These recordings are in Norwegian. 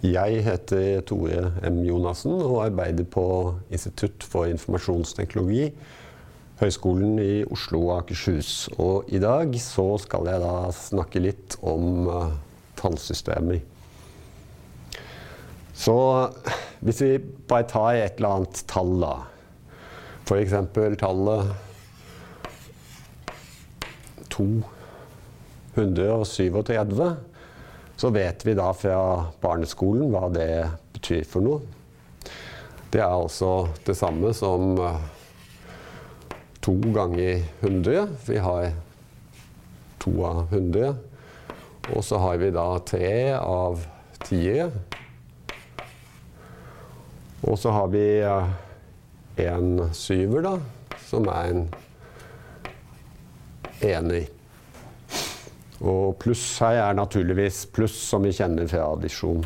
Jeg heter Tore M. Jonassen og arbeider på Institutt for informasjonsteknologi, Høgskolen i Oslo og Akershus. Og i dag så skal jeg da snakke litt om uh, tallsystemer. Så hvis vi bare tar et eller annet tall, da. F.eks. tallet 237 så vet vi da fra barneskolen hva det betyr for noe. Det er altså det samme som uh, to ganger 100. Vi har to av 100. Og så har vi da tre av tiere. Og så har vi uh, en syver, da, som er en ener. Og pluss her er naturligvis pluss, som vi kjenner fra addisjon.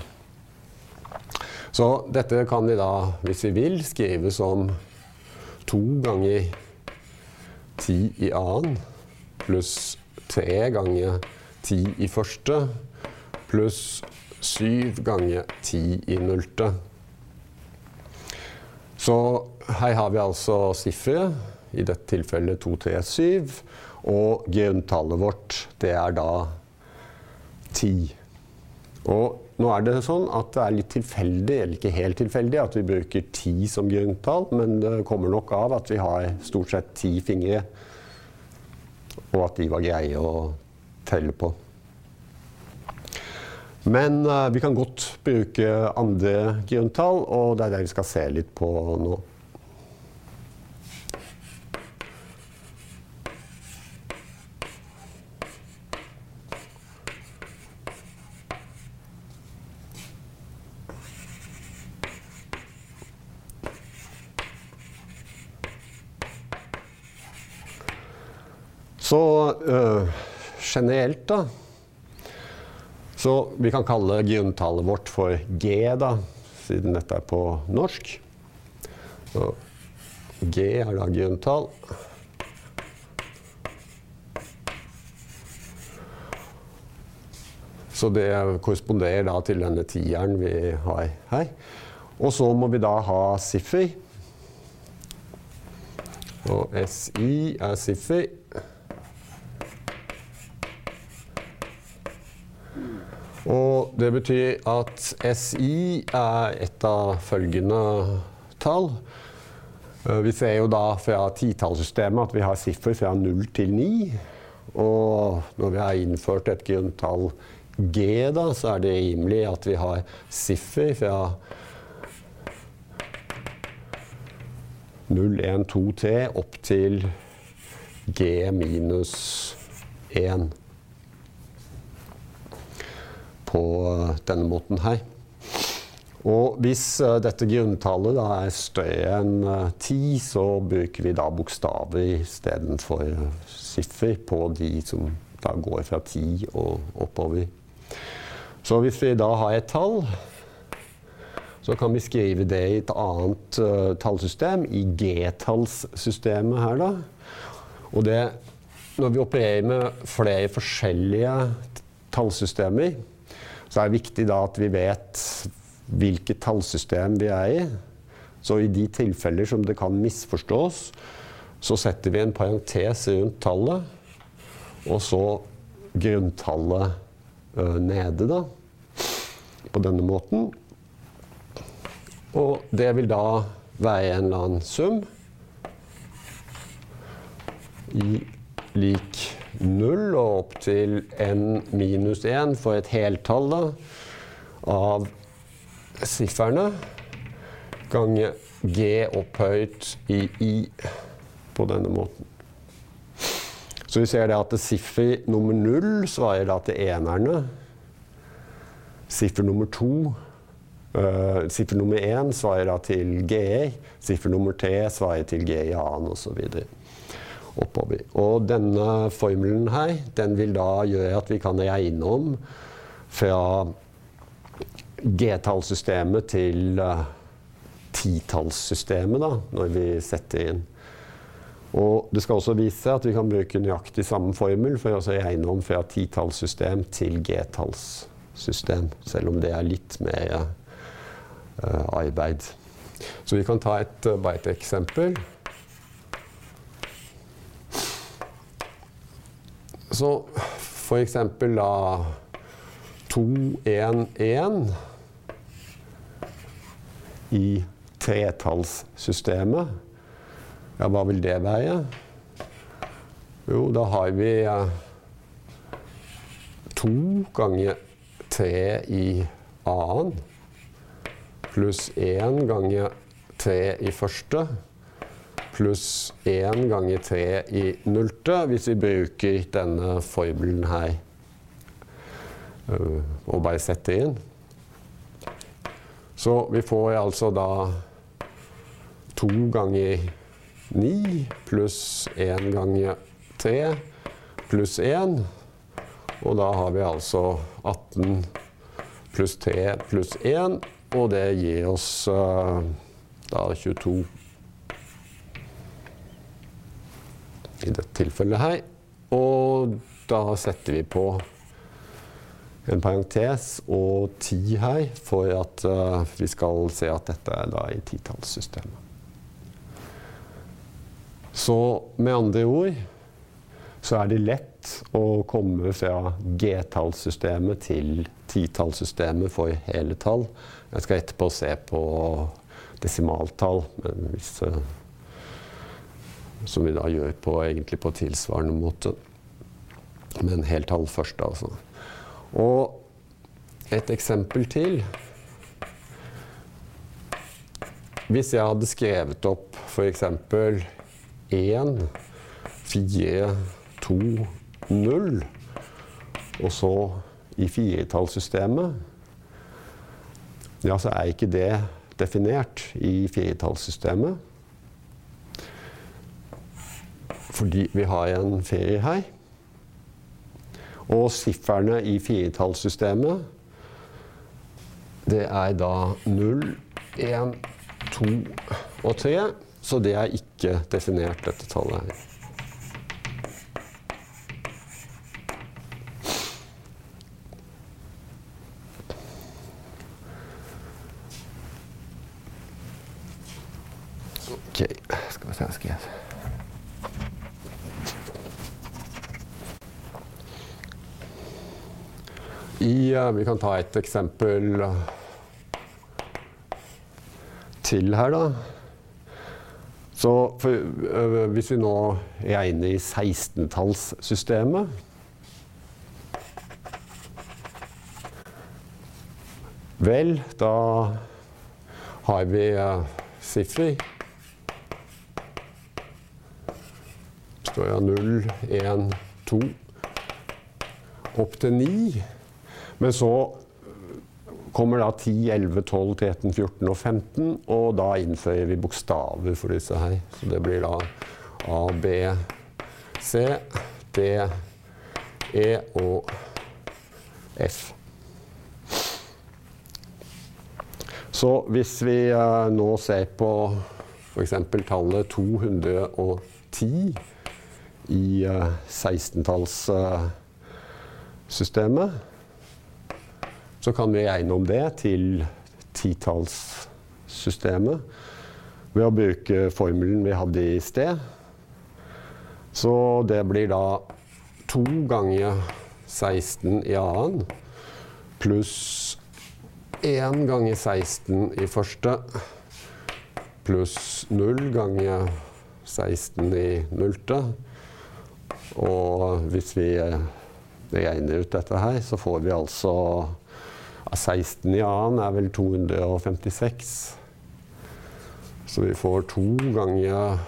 Så dette kan vi da, hvis vi vil, skrive som to ganger ti i annen pluss tre ganger ti i første pluss syv ganger ti i nullte. Så her har vi altså sifferet, i dette tilfellet 237. Og grunntallet vårt, det er da 10. Og nå er det sånn at det er litt tilfeldig, eller ikke helt tilfeldig, at vi bruker 10 som grunntall, men det kommer nok av at vi har stort sett 10 fingre, og at de var greie å telle på. Men uh, vi kan godt bruke andre grunntall, og det er det vi skal se litt på nå. Så øh, generelt, da Så vi kan kalle grunntallet vårt for G, da, siden dette er på norsk. Så G er da grunntall. Så det korresponderer da til denne tieren vi har her. Og så må vi da ha siffer. Og SI er siffer. Og det betyr at SI er et av følgende tall. Eh, vi ser jo da fra titallssystemet at vi har siffer fra 0 til 9. Og når vi har innført et grunntall G, da, så er det rimelig at vi har siffer fra 0, 1, 2, 3 opp til G minus 1 på denne måten her. Og hvis uh, dette grunntallet da er større enn uh, 10, så bruker vi da bokstaver istedenfor siffer på de som da går fra 10 og oppover. Så hvis vi da har et tall, så kan vi skrive det i et annet uh, tallsystem, i G-tallssystemet her, da. Og det Når vi opererer med flere forskjellige tallsystemer, så det er viktig da at vi vet hvilket tallsystem vi er i. Så i de tilfeller som det kan misforstås, så setter vi en parentes rundt tallet, og så grunntallet ø, nede, da. På denne måten. Og det vil da være en eller annen sum i lik 0 og opp til n minus 1 for et heltall da, av sifferne ganger g opphøyt i i på denne måten. Så vi ser det at siffer nummer 0 svarer da til enerne. Siffer nummer 2 uh, Siffer nummer 1 svarer da til GE. Siffer nummer 3 svarer til GE annen osv oppover. Og denne formelen her, den vil da gjøre at vi kan regne om fra G-tallssystemet til uh, titallssystemet, da, når vi setter inn. Og det skal også vise at vi kan bruke nøyaktig samme formel for å regne om fra titallssystem til G-tallssystem, selv om det er litt mer uh, arbeid. Så vi kan ta et, uh, bare et eksempel. Så for eksempel da 211 i tretallssystemet. Ja, hva vil det være? Jo, da har vi uh, to ganger tre i annen pluss én ganger tre i første pluss 1 ganger 3 i nullte, hvis vi bruker denne formelen her uh, og bare setter inn. Så vi får altså da 2 ganger 9 pluss 1 ganger 3 pluss 1. Og da har vi altså 18 pluss 3 pluss 1, og det gir oss uh, da 22 i dette tilfellet her. Og da setter vi på en parentes og ti her for at uh, vi skal se at dette er da i titallssystemet. Så med andre ord så er det lett å komme fra G-tallssystemet til titallssystemet for hele tall. Jeg skal etterpå se på desimaltall, hvis, eh, som vi da gjør på, egentlig på tilsvarende måte. Men heltall først, altså. Og et eksempel til. Hvis jeg hadde skrevet opp f.eks. 1, 4 2, 0. Og så i firetallssystemet Ja, så er ikke det definert i firetallssystemet. Fordi vi har en ferie her. Og sifferne i firetallssystemet det er da 0, 1, 2 og 3. Så det er ikke definert, dette tallet her. Vi kan ta et eksempel til her, da. Så for, øh, hvis vi nå er inne i 16-tallssystemet Vel, da har vi uh, siffer. Står jeg 0, 1, 2 opp til 9. Men så kommer da 10, 11, 12, 13, 14 og 15, og da innføyer vi bokstaver for disse her. Så det blir da A, B, C, D, E og F. Så hvis vi uh, nå ser på f.eks. tallet 210 i uh, 16-tallssystemet, uh, så kan vi regne om det til titallssystemet ved å bruke formelen vi hadde i sted. Så det blir da to ganger 16 i annen pluss 1 ganger 16 i første pluss 0 ganger 16 i nullte. Og hvis vi regner ut dette her, så får vi altså 16 i annen er vel 256. Så vi får to ganger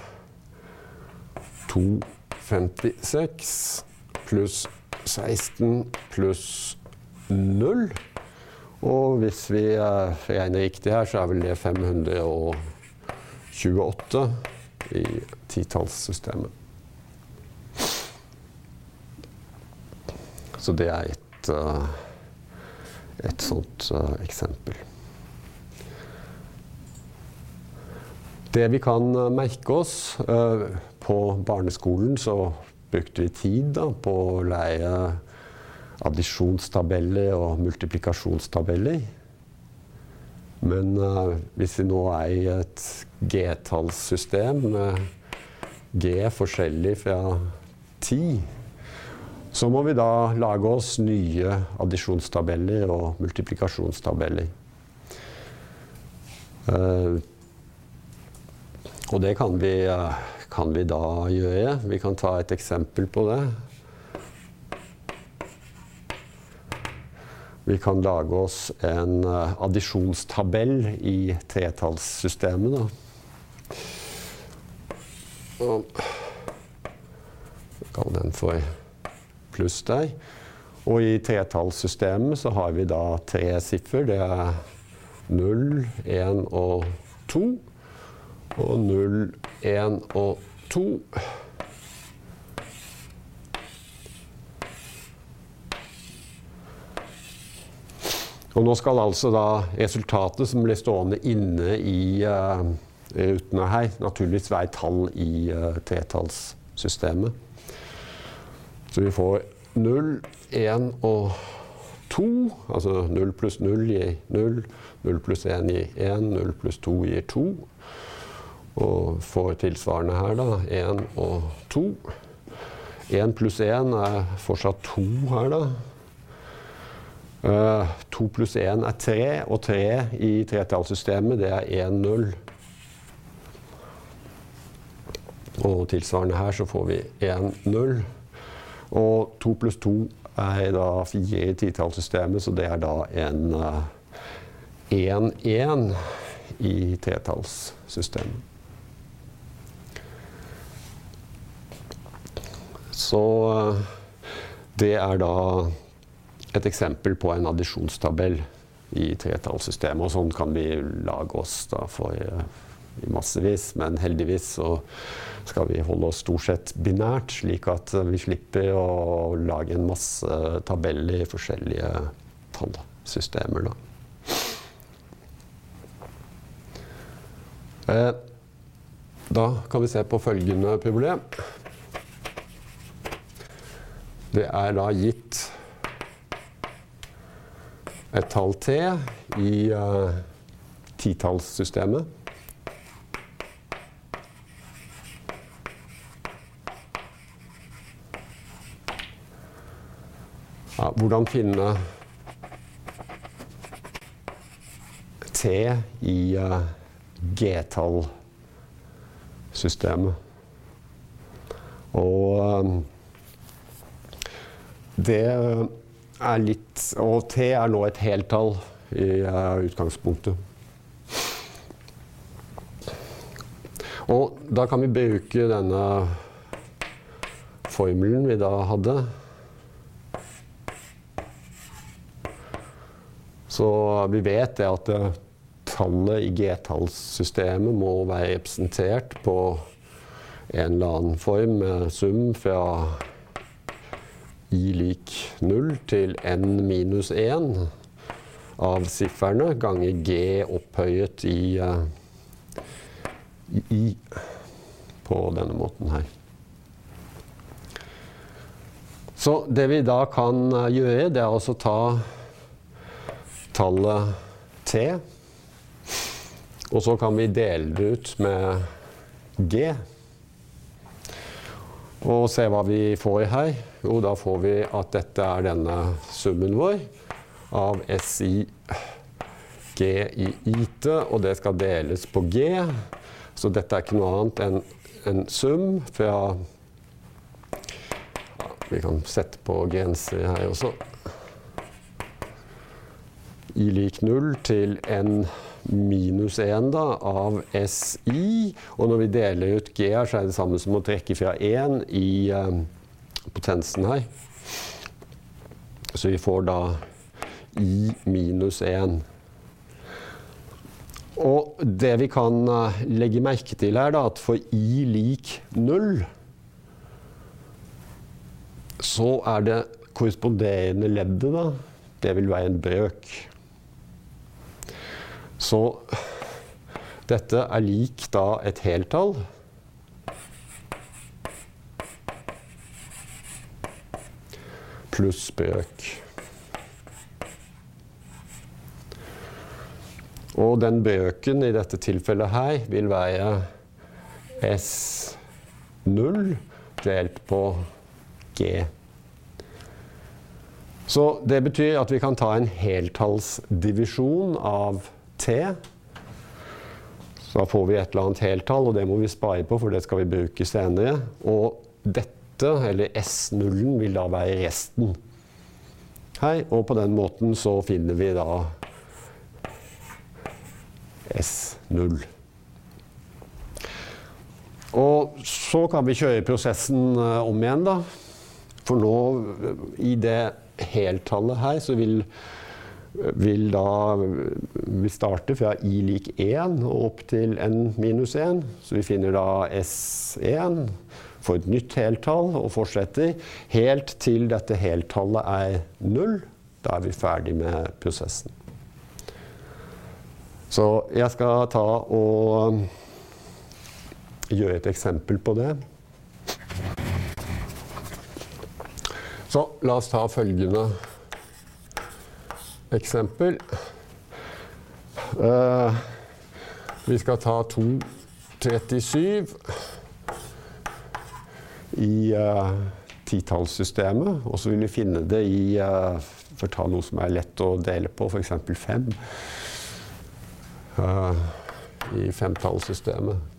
256 pluss 16 pluss 0. Og hvis vi regner riktig her, så er vel det 528 i titallssystemet. Så det er et uh, et sånt uh, eksempel. Det vi kan uh, merke oss uh, På barneskolen så brukte vi tid da, på å leie addisjonstabeller og multiplikasjonstabeller. Men hvis vi nå er i et G-tallssystem med G forskjellig fra 10, så må vi da lage oss nye addisjonstabeller og multiplikasjonstabeller. Uh, og det kan vi, uh, kan vi da gjøre. Vi kan ta et eksempel på det. Vi kan lage oss en uh, addisjonstabell i tretallssystemet. Kall den for pluss der. Og i tretallssystemet så har vi da tre siffer. Det er 0, 1 og 2. Og 0, 1 og 2. Og nå skal altså da resultatet som blir stående inne i uh, rutene her, naturligvis være tall i uh, tretallssystemet. Så vi får 0, 1 og 2. Altså 0 pluss 0 gir 0. 0 pluss 1 gir 1. 0 pluss 2 gir 2. Og får tilsvarende her, da. 1 og 2. 1 pluss 1 er fortsatt 2 her, da. Uh, 2 pluss 1 er 3, og 3 i tretallssystemet det er 1-0. Og tilsvarende her så får vi 1-0. Og to pluss to er da fire i titallssystemet, så det er da en 1-1 uh, i tretallssystemet. Så uh, det er da et eksempel på en addisjonstabell i tretallssystemet. Og sånn kan vi lage oss da for uh, i massevis. Men heldigvis så skal vi holde oss stort sett binært, slik at vi slipper å lage en masse tabeller i forskjellige tallsystemer. Da. Eh, da kan vi se på følgende problem. Det er da gitt et tall T i uh, titallssystemet. Hvordan finne T i uh, G-tallsystemet. Og um, det er litt Og T er nå et heltall i uh, utgangspunktet. Og da kan vi bruke denne formelen vi da hadde. Så vi vet det at uh, tallet i G-tallssystemet må være representert på en eller annen form med sum fra i lik 0 til n minus 1 av sifferne ganger g opphøyet i, uh, i, i på denne måten her. Så det vi da kan gjøre, det er altså ta tallet t, og så kan vi dele det ut med g. Og se hva vi får her. Jo, da får vi at dette er denne summen vår av SI G i IT, og det skal deles på G. Så dette er ikke noe annet enn en sum fra Vi kan sette på grenser her også. I lik null til n minus 1 da, av SI. Og når vi deler ut G her, så er det samme som å trekke fra 1 i eh, potensen her. Så vi får da I minus 1. Og det vi kan uh, legge merke til her, da, at for I lik 0 så er det korresponderende leddet, da, det vil være en brøk. Så dette er lik da et heltall. pluss brøk. Og den brøken i dette tilfellet her vil være S0 delt på G. Så det betyr at vi kan ta en heltallsdivisjon av Så da får vi et eller annet heltall, og det må vi spare på, for det skal vi bruke senere. Og dette, eller S0, vil da være resten her. Og på den måten så finner vi da S0. Og så kan vi kjøre prosessen eh, om igjen, da. For nå, i det heltallet her, så vil, vil da vi starter fra i lik 1 og opp til n minus 1. Så vi finner da S1 for et nytt heltall og fortsetter helt til dette heltallet er 0. Da er vi ferdig med prosessen. Så jeg skal ta og gjøre et eksempel på det. Så la oss ta følgende eksempel. Uh, vi skal ta 237 i uh, titallssystemet, og så vil vi finne det i uh, For å ta noe som er lett å dele på, f.eks. 5. Uh, I femtallssystemet.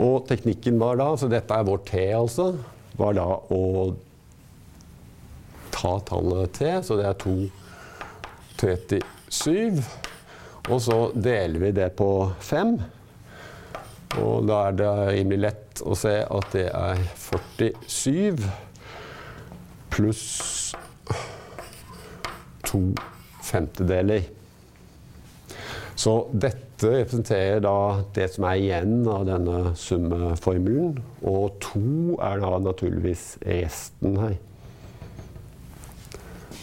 Og teknikken var da, så dette er vår T altså, var da å ta tallet T, så det er 237. Og så deler vi det på 5. Og da er det rimelig lett å se at det er 47 pluss to femtedeler. Så dette representerer da det som er igjen av denne summeformelen. Og to er da naturligvis resten her.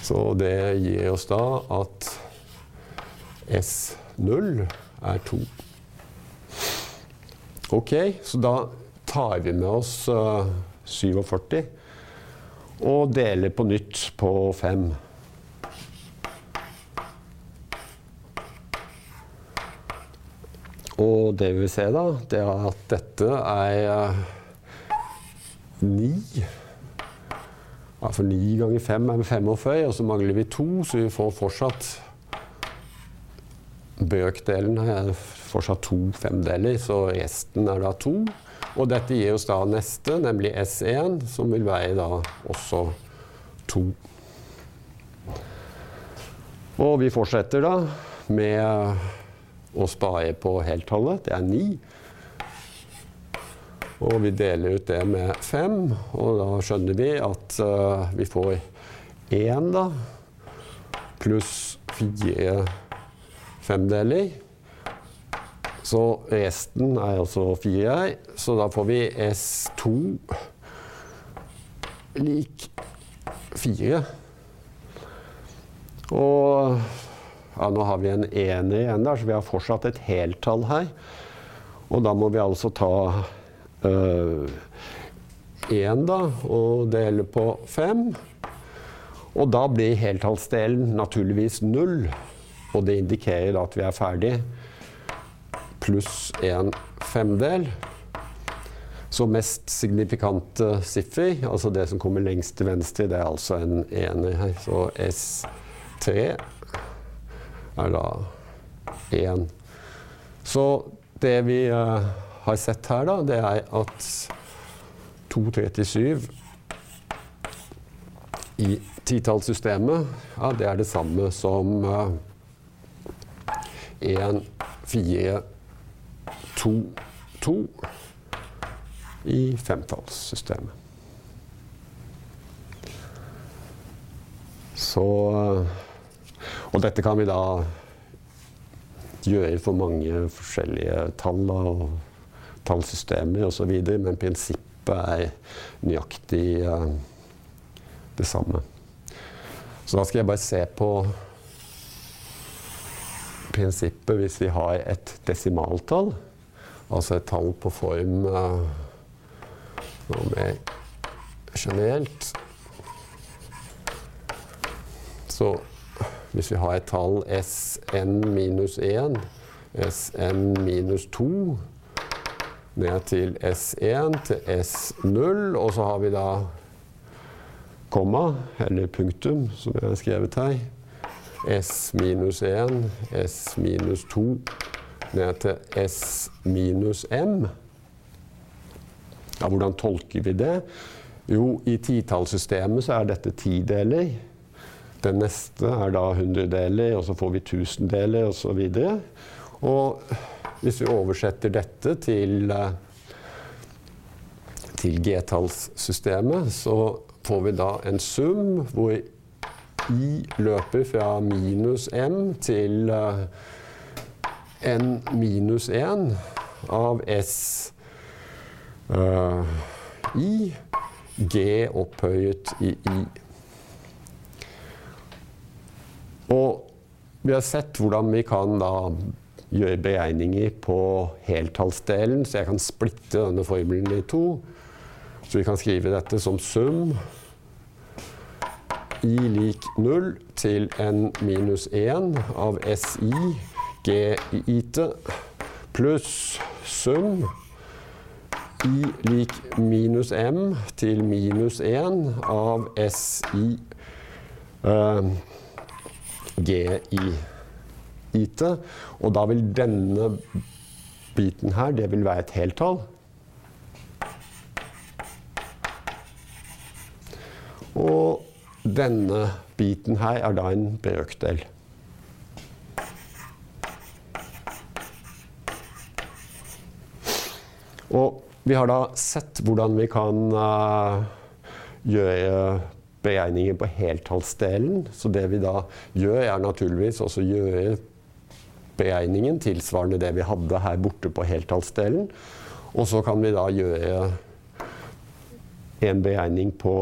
Så det gir oss da at S0 er 2. Ok, så da tar vi med oss uh, 47 og deler på nytt på 5. Og det vi ser, da, det er at dette er ni. Ja, for ni ganger fem er 45, og så mangler vi to, så vi får fortsatt Bøkdelen er fortsatt to femdeler, så resten er da to. Og dette gir oss da neste, nemlig S1, som vil veie da også to. Og vi fortsetter da med å spare på heltallet. Det er 9. Og vi deler ut det med 5, og da skjønner vi at uh, vi får 1 da, pluss 4 femdeler. Så resten er altså 4 her, så da får vi S2 lik 4. Og ja, nå har vi en ener igjen der, så vi har fortsatt et heltall her. Og da må vi altså ta én, øh, da, og dele på fem. Og da blir heltallsdelen naturligvis null. Og det indikerer da at vi er ferdig. Pluss en femdel. Så mest signifikante siffer, altså det som kommer lengst til venstre, det er altså en ener her. Så S3 er da én. Så det vi uh, har sett her, da, det er at 237 i titallssystemet, ja, det er det samme som uh, 1, 4, 2, 2 i femtallssystemet. Så uh, og dette kan vi da gjøre for mange forskjellige tall og tallsystemer osv., men prinsippet er nøyaktig uh, det samme. Så da skal jeg bare se på prinsippet hvis vi har et desimaltall, altså et tall på form noe mer generelt Så hvis vi har et tall Sn minus 1, Sn minus 2 ned til S1 til S0, og så har vi da komma, eller punktum, som jeg har skrevet her. S minus 1, S minus 2, ned til S minus M. Ja, hvordan tolker vi det? Jo, i titallssystemet så er dette tideler. Den neste er da hundredeler, og så får vi tusendeler osv. Og, og hvis vi oversetter dette til, eh, til g-tallssystemet, så får vi da en sum hvor i løper fra minus m til uh, n minus 1 av s uh, i g opphøyet i i. Og vi har sett hvordan vi kan da gjøre beregninger på heltallsdelen, så jeg kan splitte denne formelen i to. Så vi kan skrive dette som sum i lik 0 til n minus 1 av si g i it pluss sum i lik minus m til minus 1 av si uh, g i it. Og da vil denne biten her, det vil være et heltall. Og denne biten her er da en brøkdel. Og vi har da sett hvordan vi kan uh, gjøre beregninger på heltallsdelen. Så det vi da gjør, er naturligvis også gjøre beregningen tilsvarende det vi hadde her borte på heltallsdelen. Og så kan vi da gjøre en beregning på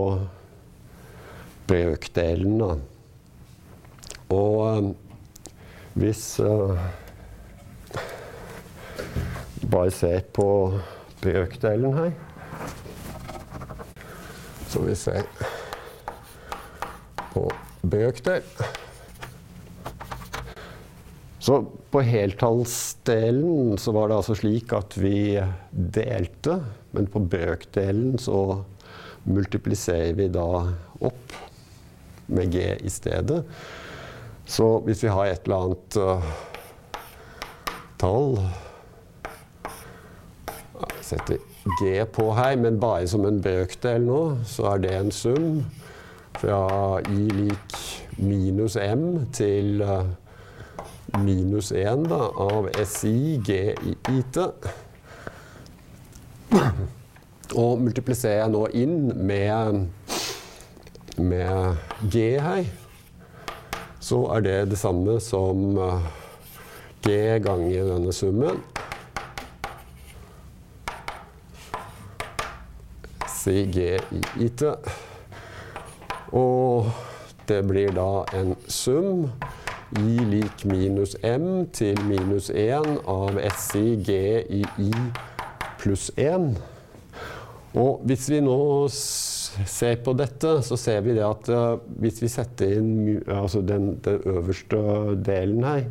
brøkdelen. Da. Og um, hvis uh, Bare se på brøkdelen her. Så vi ser brøkdel. Så på heltallsdelen så var det altså slik at vi delte, men på brøkdelen så multipliserer vi da opp med g i stedet. Så hvis vi har et eller annet uh, tall Jeg setter g på her, men bare som en brøkdel nå, så er det en sum fra i lik minus m til uh, minus 1 da, av SI G i IT. Og multipliserer jeg nå inn med, med G her, så er det det samme som uh, G ganger denne summen. Si G i IT. Og det blir da en sum i lik minus m til minus 1 av SI G i I pluss 1. Og hvis vi nå ser på dette, så ser vi det at uh, hvis vi setter inn altså den, den, øverste delen her,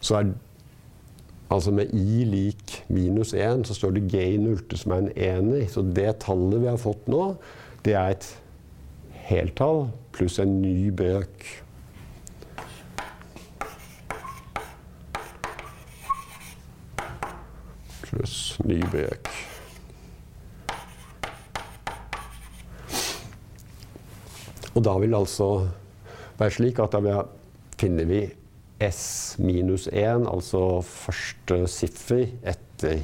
så er Altså med i lik minus 1, så står det g i nullte som er en ener. Så det tallet vi har fått nå, det er et heltall pluss en ny bøk. pluss ny bøk, Og da vil det altså være slik at da finner vi S minus 1, altså første siffer etter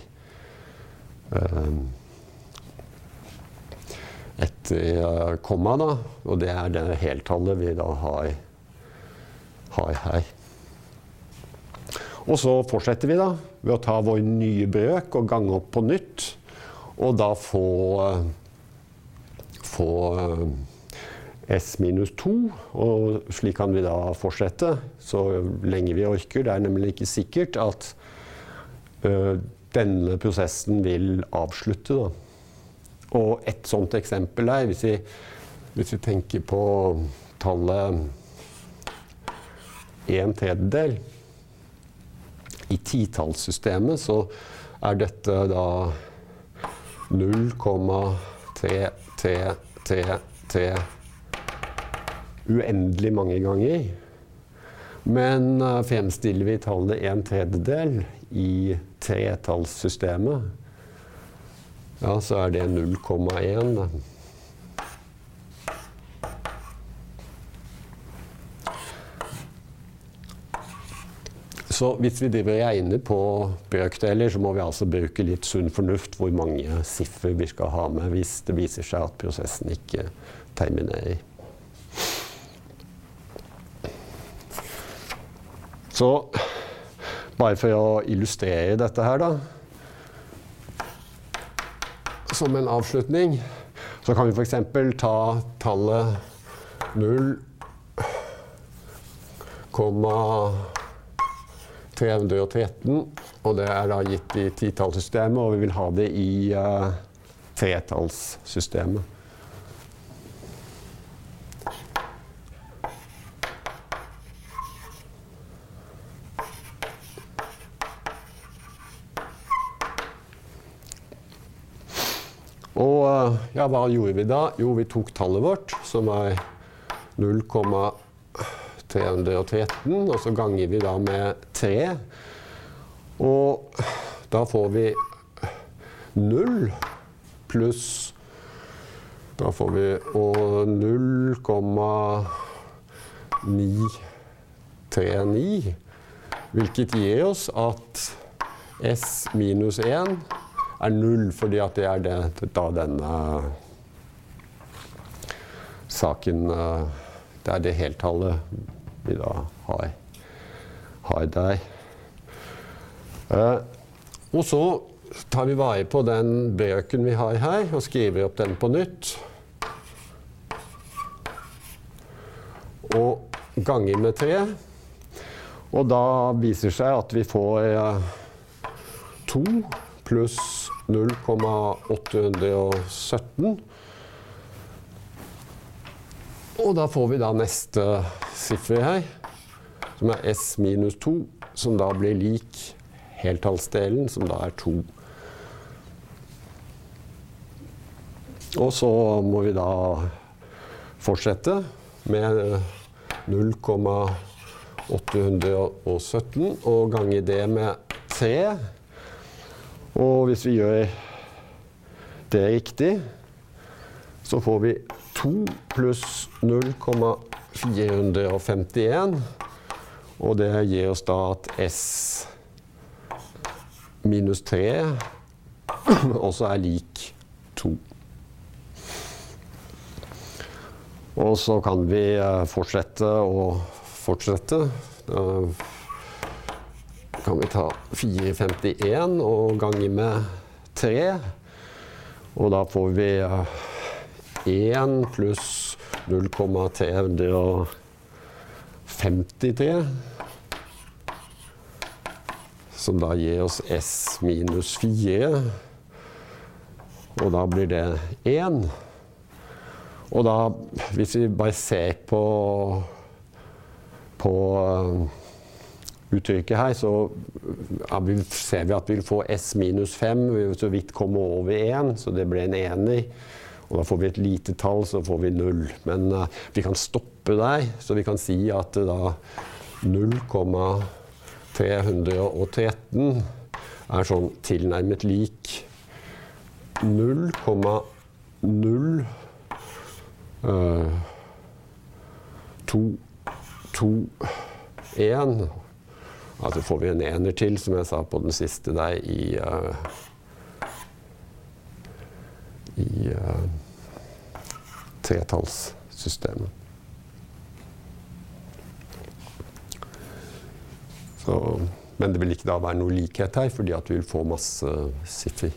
um, etter uh, komma, da. Og det er det heltallet vi da har, har her. Og så fortsetter vi da ved å ta vår nye brøk og gange opp på nytt. Og da få, få S minus 2. Og slik kan vi da fortsette så lenge vi orker. Det er nemlig ikke sikkert at ø, denne prosessen vil avslutte. Da. Og et sånt eksempel er hvis vi, hvis vi tenker på tallet en tredjedel i titallssystemet, så er dette da 0,333 uendelig mange ganger. Men uh, fremstiller vi tallet en tredjedel i tretallssystemet, ja, så er det 0,1. Så hvis vi driver regner på brøkdeler, så må vi altså bruke litt sunn fornuft hvor mange siffer vi skal ha med hvis det viser seg at prosessen ikke terminerer. Så bare for å illustrere dette her, da Som en avslutning, så kan vi f.eks. ta tallet 0,313. og det er da gitt i titallssystemet, og vi vil ha det i uh, tretallssystemet. Og uh, ja, hva gjorde vi da? Jo, vi tok tallet vårt, som er 0,313, og så ganger vi da med 3. Og da får vi 0 pluss Da får vi og 0,939, hvilket gir oss at S minus 1 er null, fordi at det er det, da denne saken Det er det heltallet vi da har, har der. Uh, og så tar vi vare på den bøken vi har her, og skriver opp den på nytt. Og ganger med tre. Og da viser det seg at vi får to pluss 0,817. Og da får vi da neste siffer her, som er S minus 2, som da blir lik heltallsdelen, som da er 2. Og så må vi da fortsette med 0,817 og gange det med 3. Og hvis vi gjør det riktig, så får vi 2 pluss 0,451. Og det gir oss da at S minus 3 også er lik 2. Og så kan vi eh, fortsette og fortsette. Kan vi ta 451 og gange med 3. Og da får vi eh, 1 pluss 0,353. Som da gir oss S minus 4. Og da blir det 1. Og da, hvis vi bare ser på, på uh, uttrykket her, så vi ser vi at vi vil få S minus 5. Vi vil så vidt komme over 1, så det ble en ener. Og da får vi et lite tall, så får vi null. Men uh, vi kan stoppe der, så vi kan si at uh, da 0,313 er sånn tilnærmet lik 0,0 uh, 2, 2, 1 Altså får vi en ener til, som jeg sa på den siste der, i uh, i uh, tretallssystemet. Så, men det vil ikke da være noe likhet her, fordi at vi vil få masse siffer.